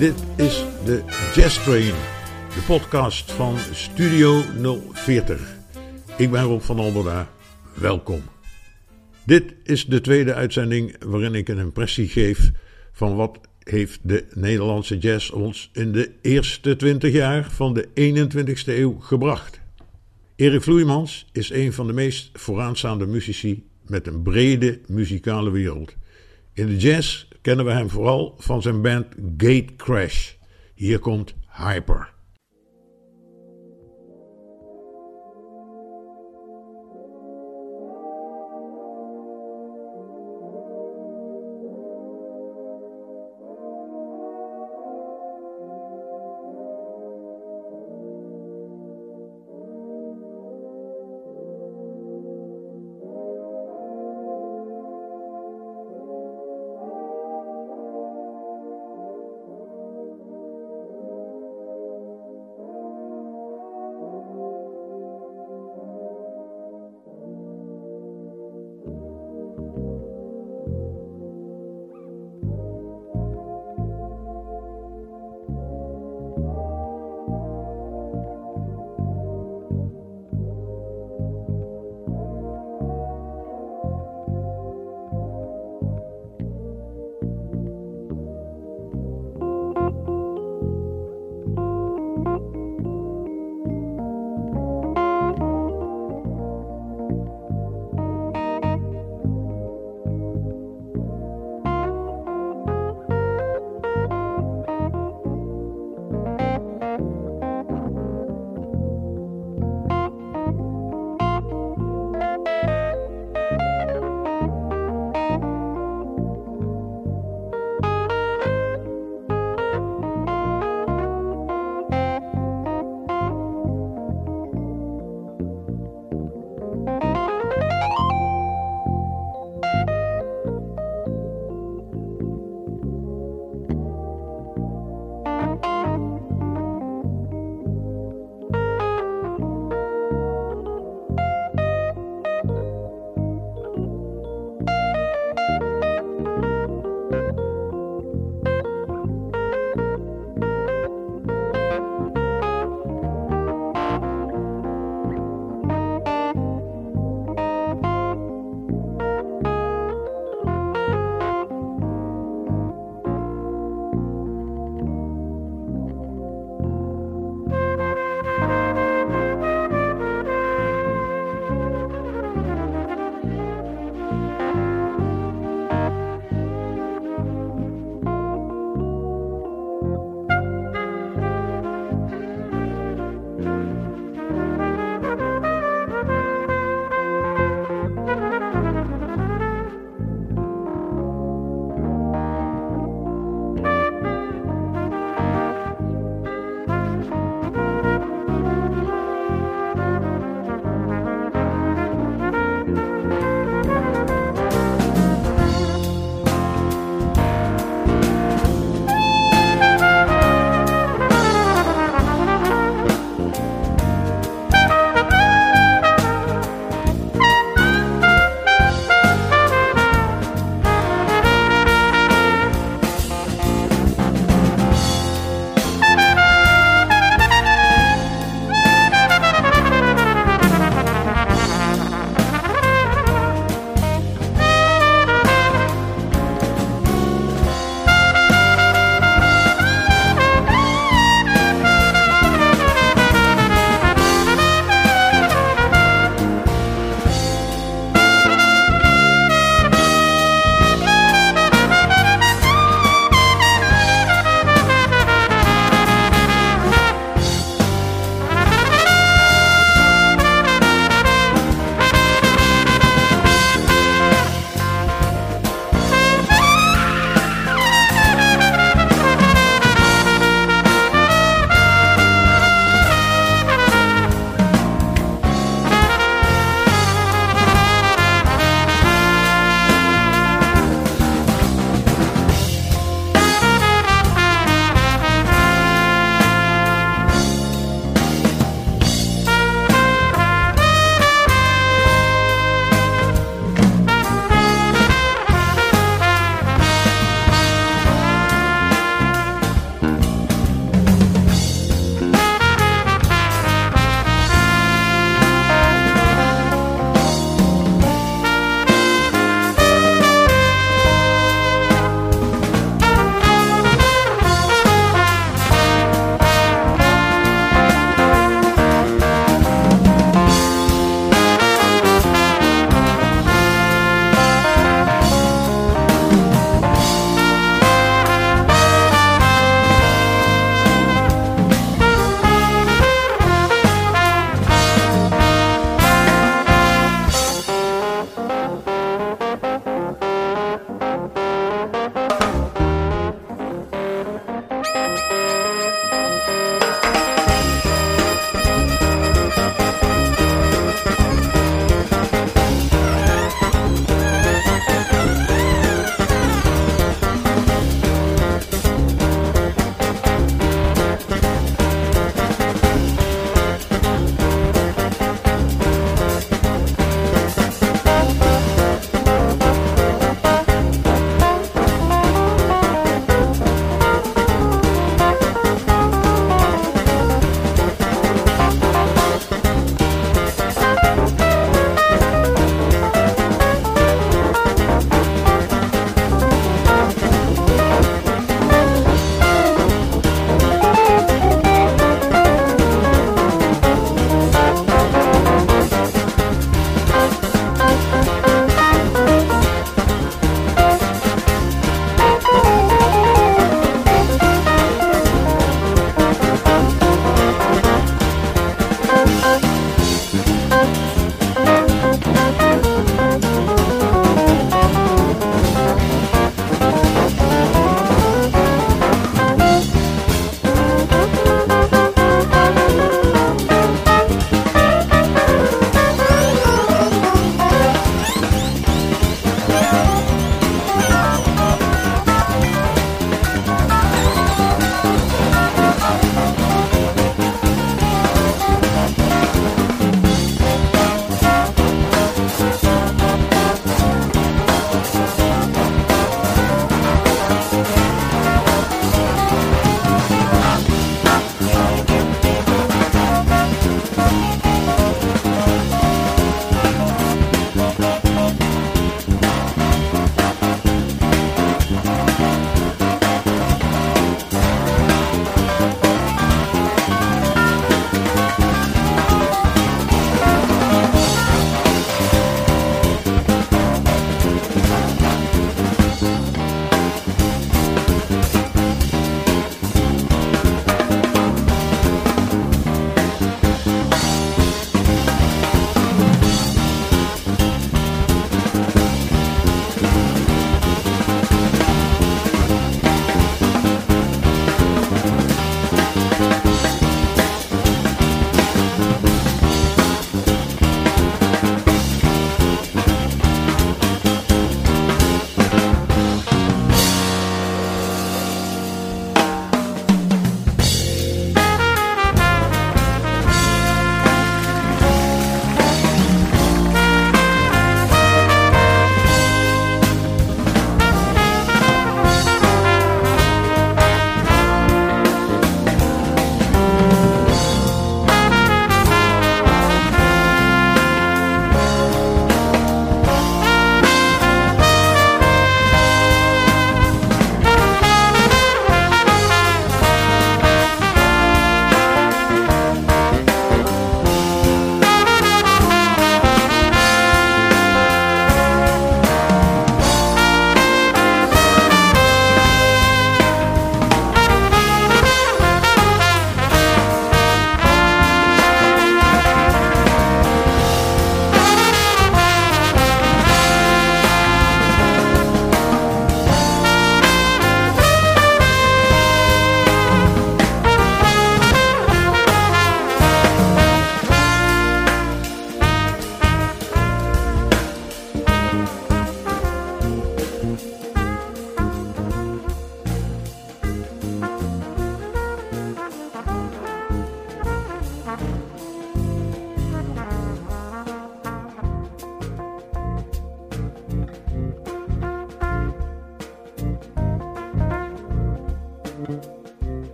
Dit is de Jazz Train, de podcast van Studio 040. Ik ben Rob van Alberda, welkom. Dit is de tweede uitzending waarin ik een impressie geef van wat heeft de Nederlandse jazz ons in de eerste 20 jaar van de 21ste eeuw gebracht. Erik Vloeimans is een van de meest vooraanstaande muzici met een brede muzikale wereld. In de jazz kennen we hem vooral van zijn band Gate Crash. Hier komt Hyper.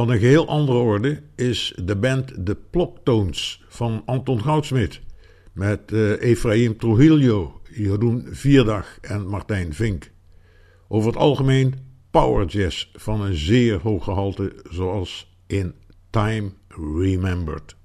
Van een geheel andere orde is de band de Ploktoons van Anton Goudsmit. Met Efraim Trujillo, Jeroen Vierdag en Martijn Vink. Over het algemeen power jazz van een zeer hoog gehalte, zoals in Time Remembered.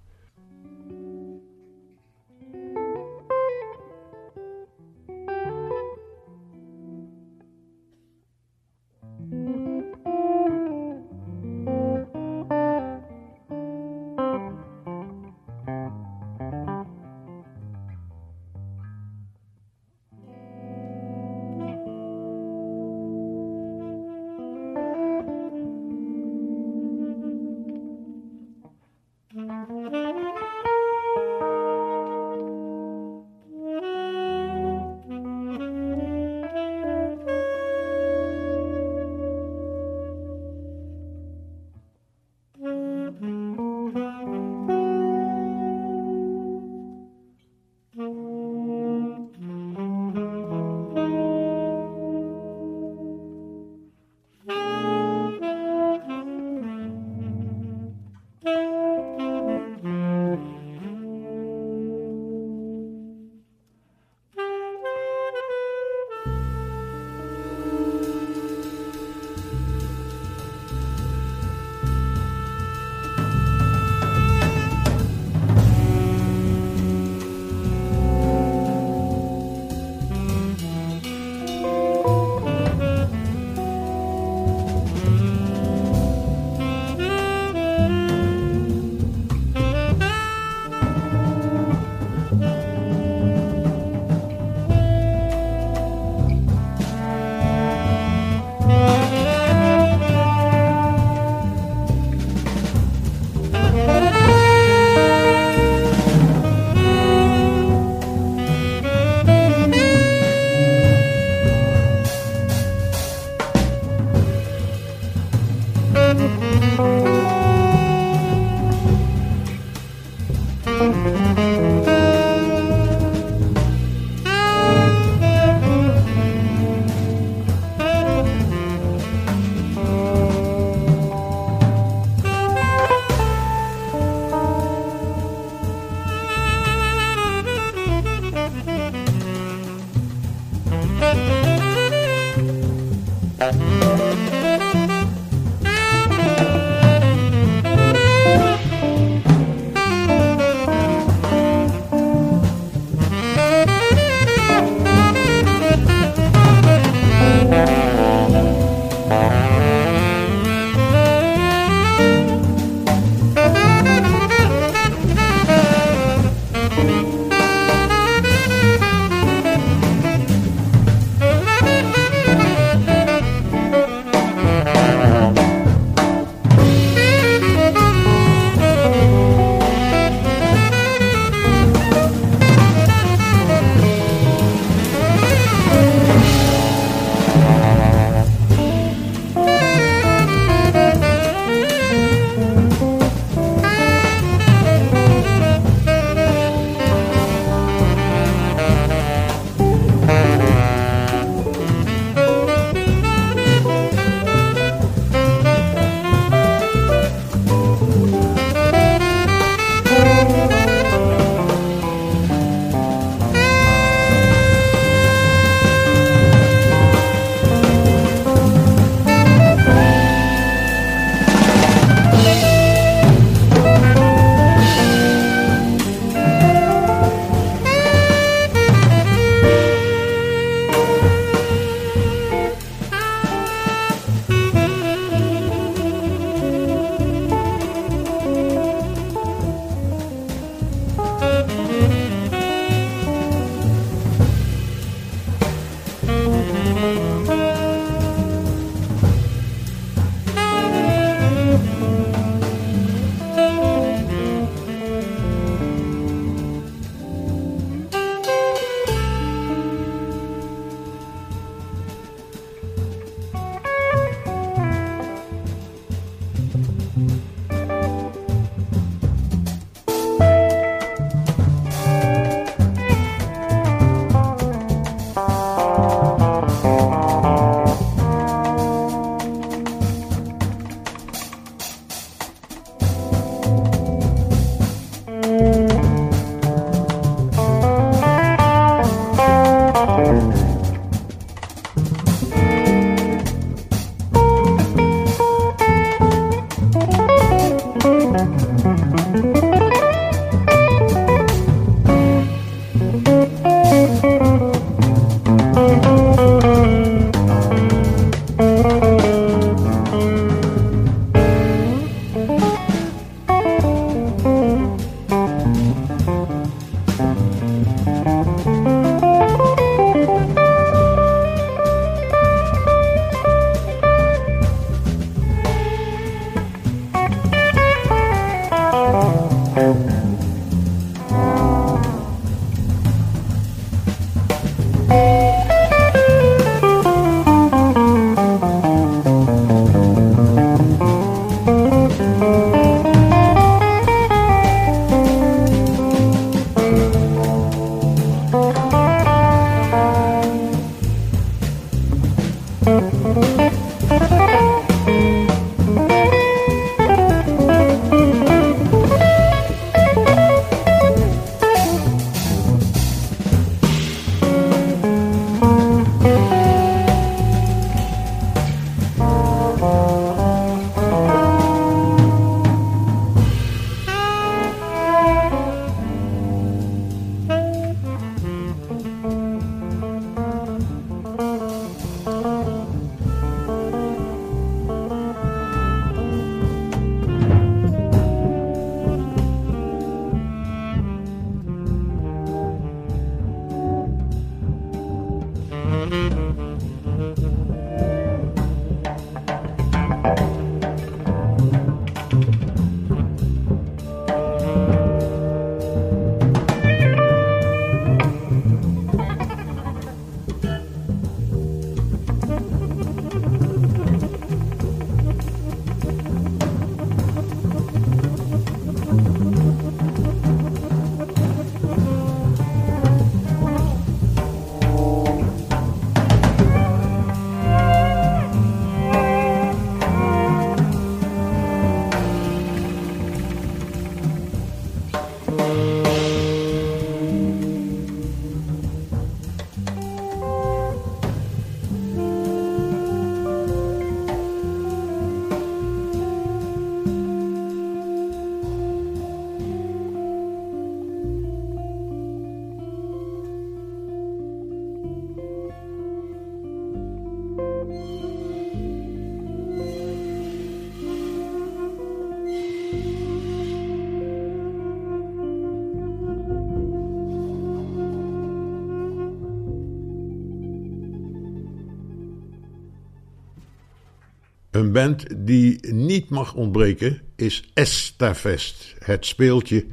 Een band die niet mag ontbreken is Estafest. Het speeltje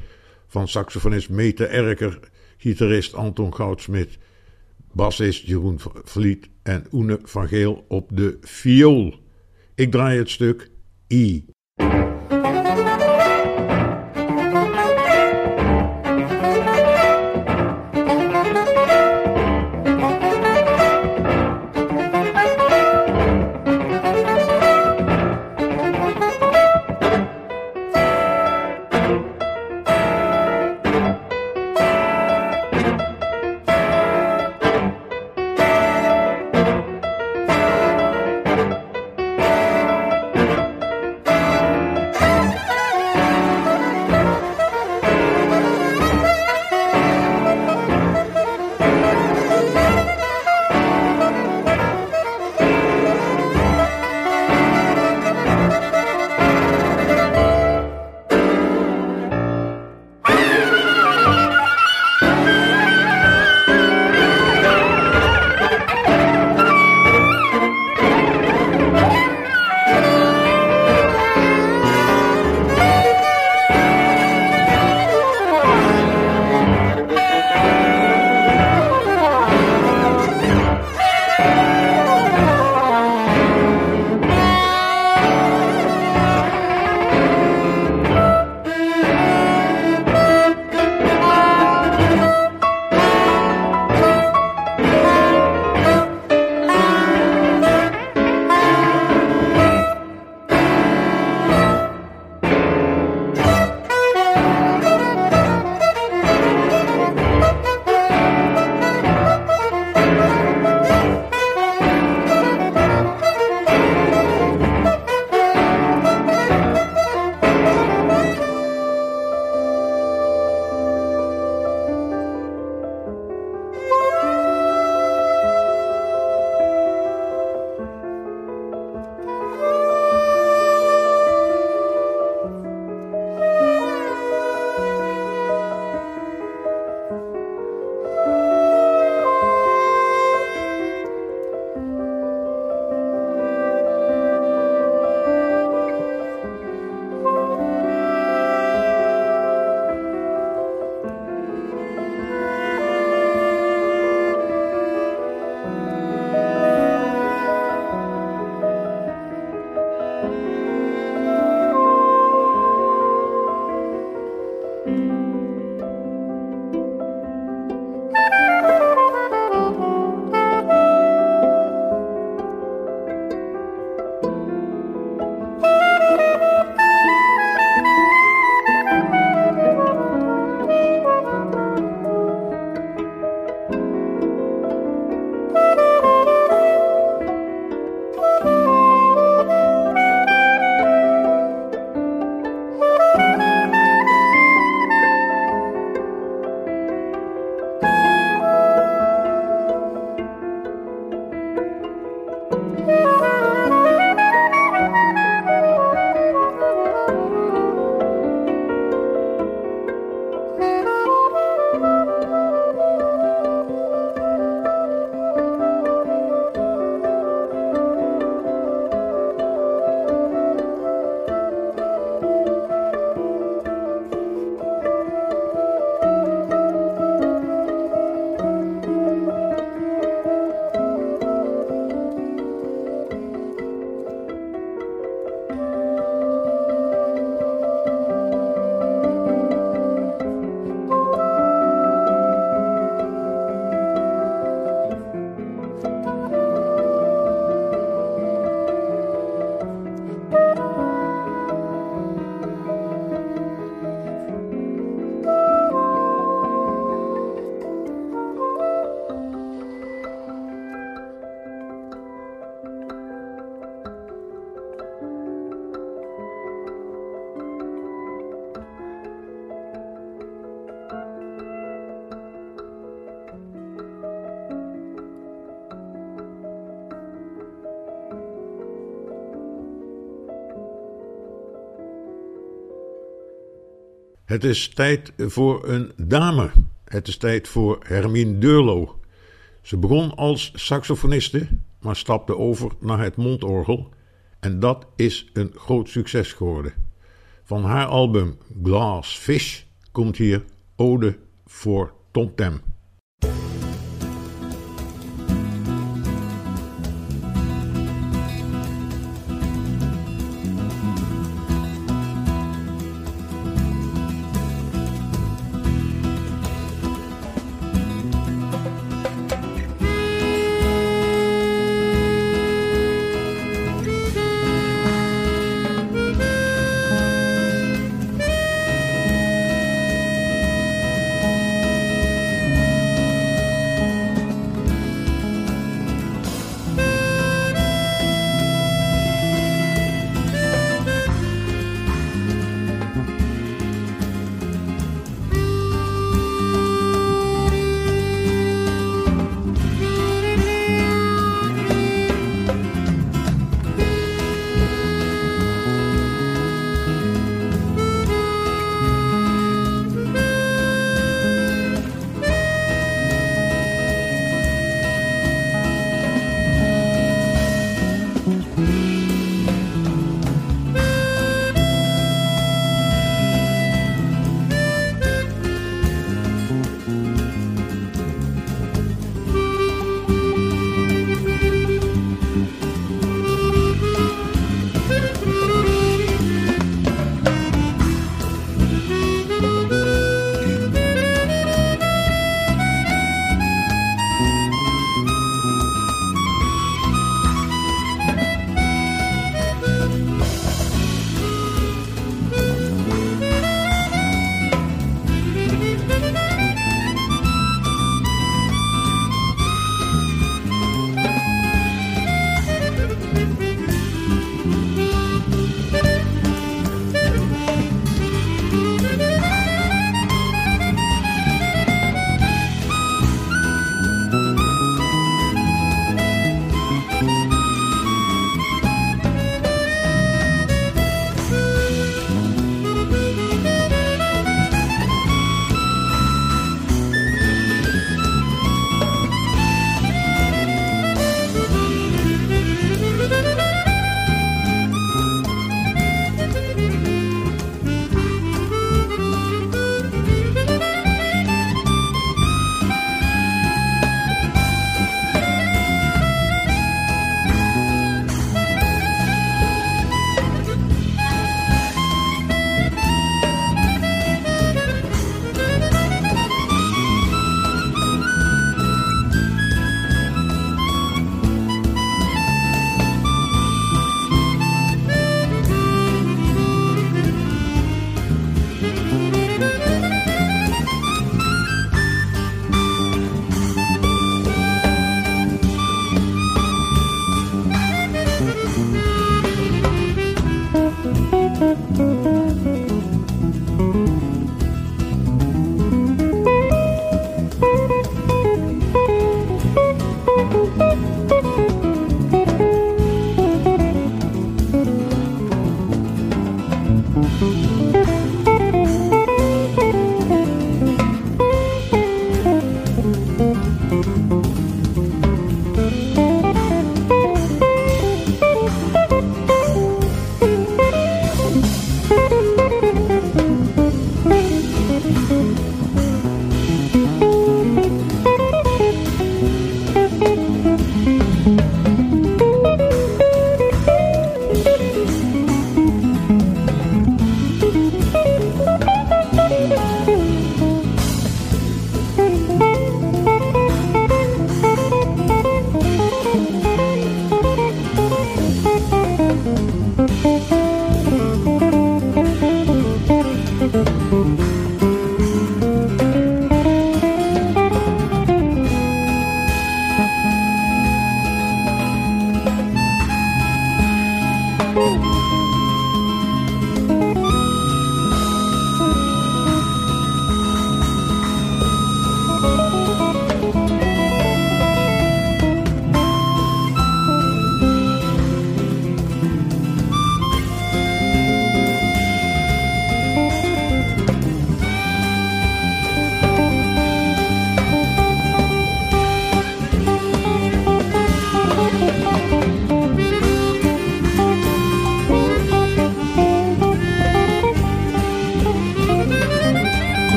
van saxofonist Mete Erker, gitarist Anton Goudsmit, bassist Jeroen Vliet en Oene van Geel op de viool. Ik draai het stuk I. Het is tijd voor een dame. Het is tijd voor Hermine Deurlo. Ze begon als saxofoniste, maar stapte over naar het mondorgel. En dat is een groot succes geworden. Van haar album Glass Fish komt hier Ode voor Tom Tem.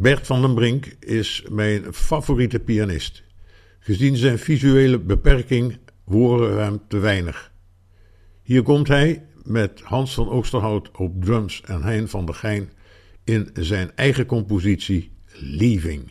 Bert van den Brink is mijn favoriete pianist. Gezien zijn visuele beperking horen we hem te weinig. Hier komt hij met Hans van Oosterhout op drums en Hein van der Geijn in zijn eigen compositie Leaving.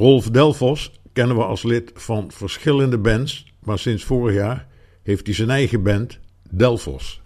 Rolf Delfos kennen we als lid van verschillende bands, maar sinds vorig jaar heeft hij zijn eigen band, Delfos.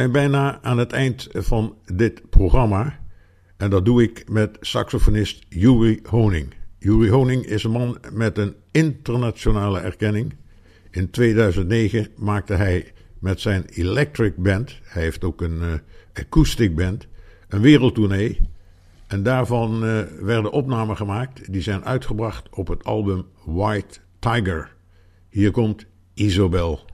Zijn bijna aan het eind van dit programma. En dat doe ik met saxofonist Yuri Honing. Yuri Honing is een man met een internationale erkenning. In 2009 maakte hij met zijn Electric Band, hij heeft ook een uh, acoustic band, een wereldtournee. En daarvan uh, werden opnamen gemaakt die zijn uitgebracht op het album White Tiger. Hier komt Isobel.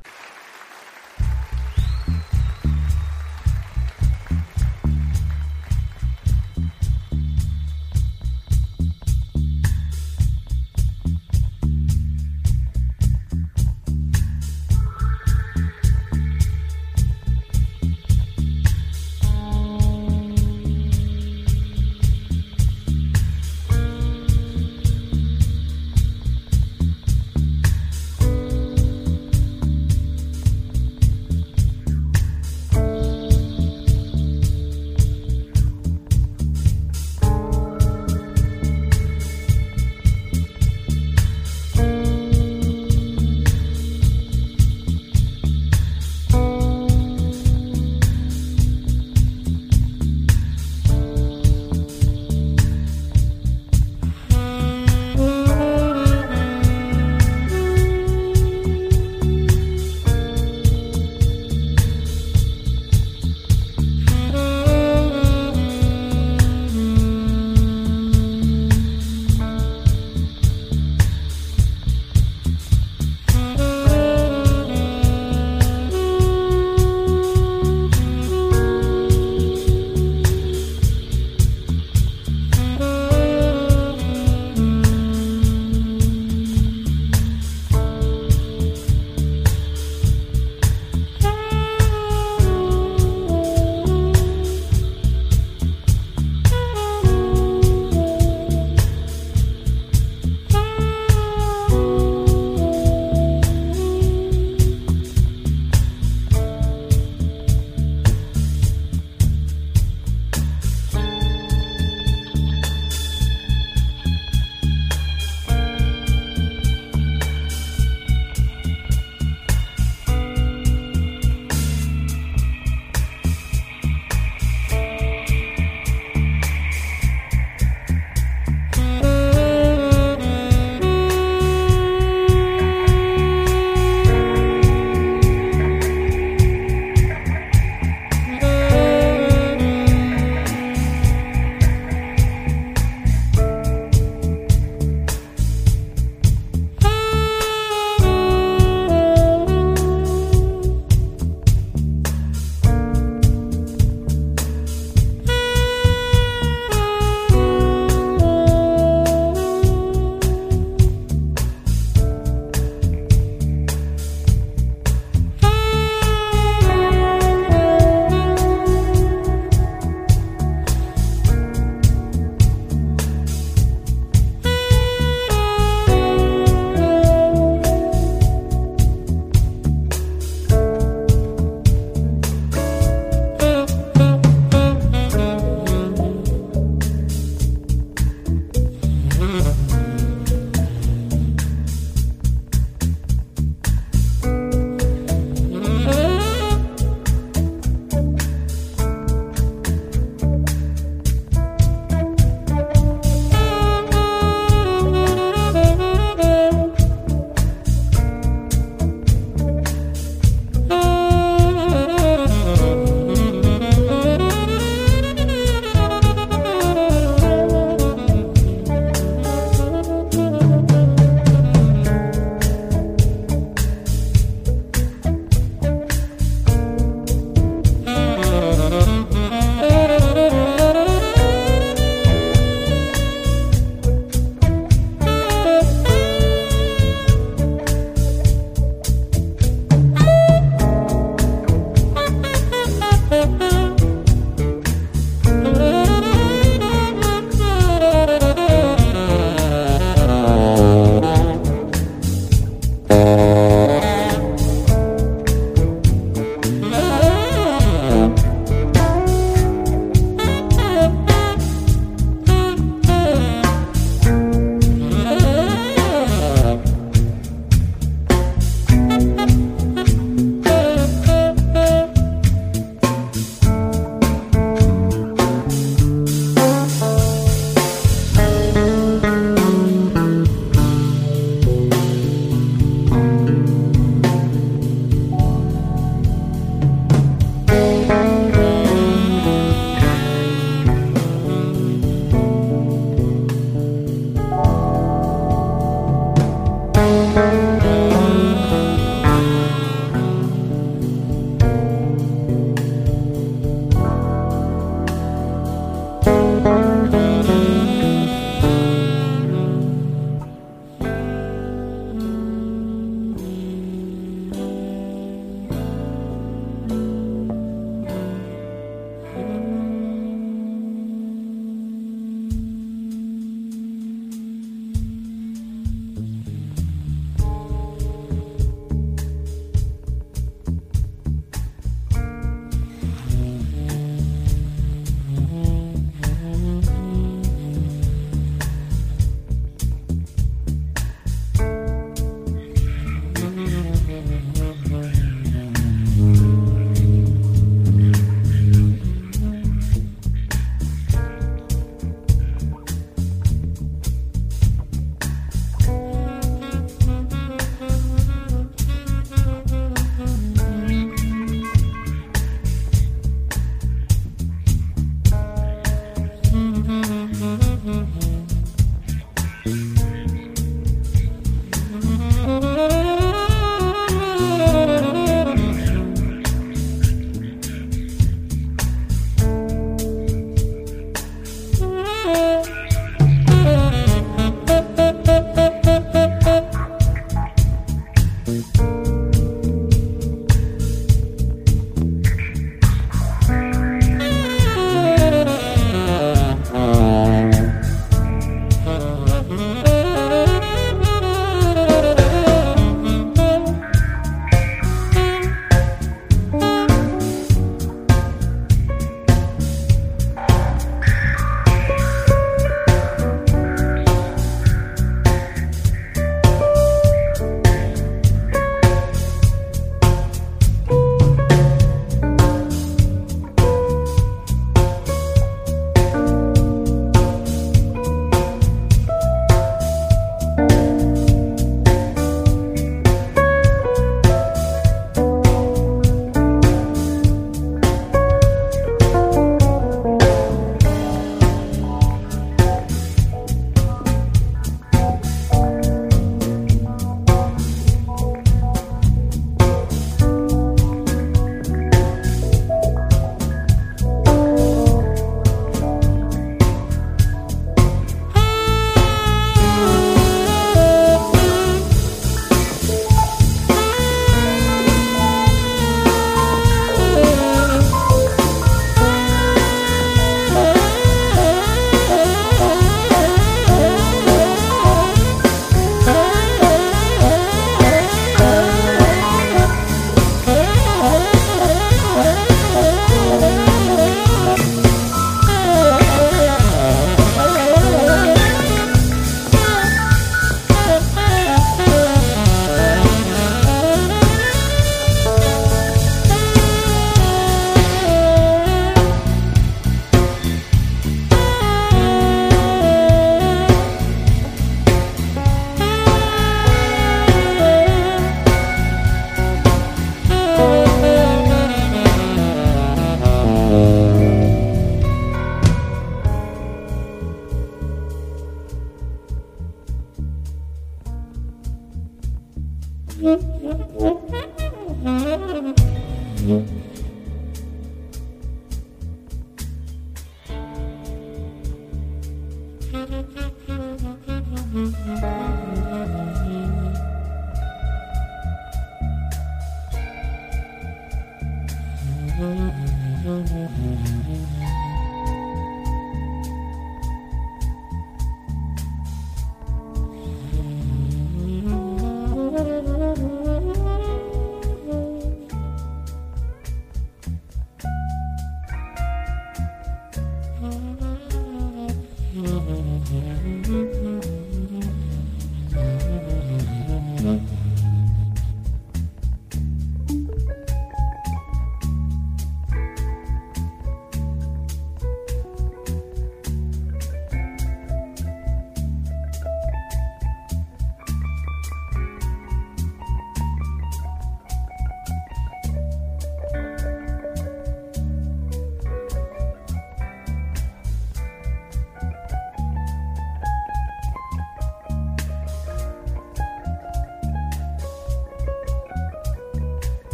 Mm-hmm.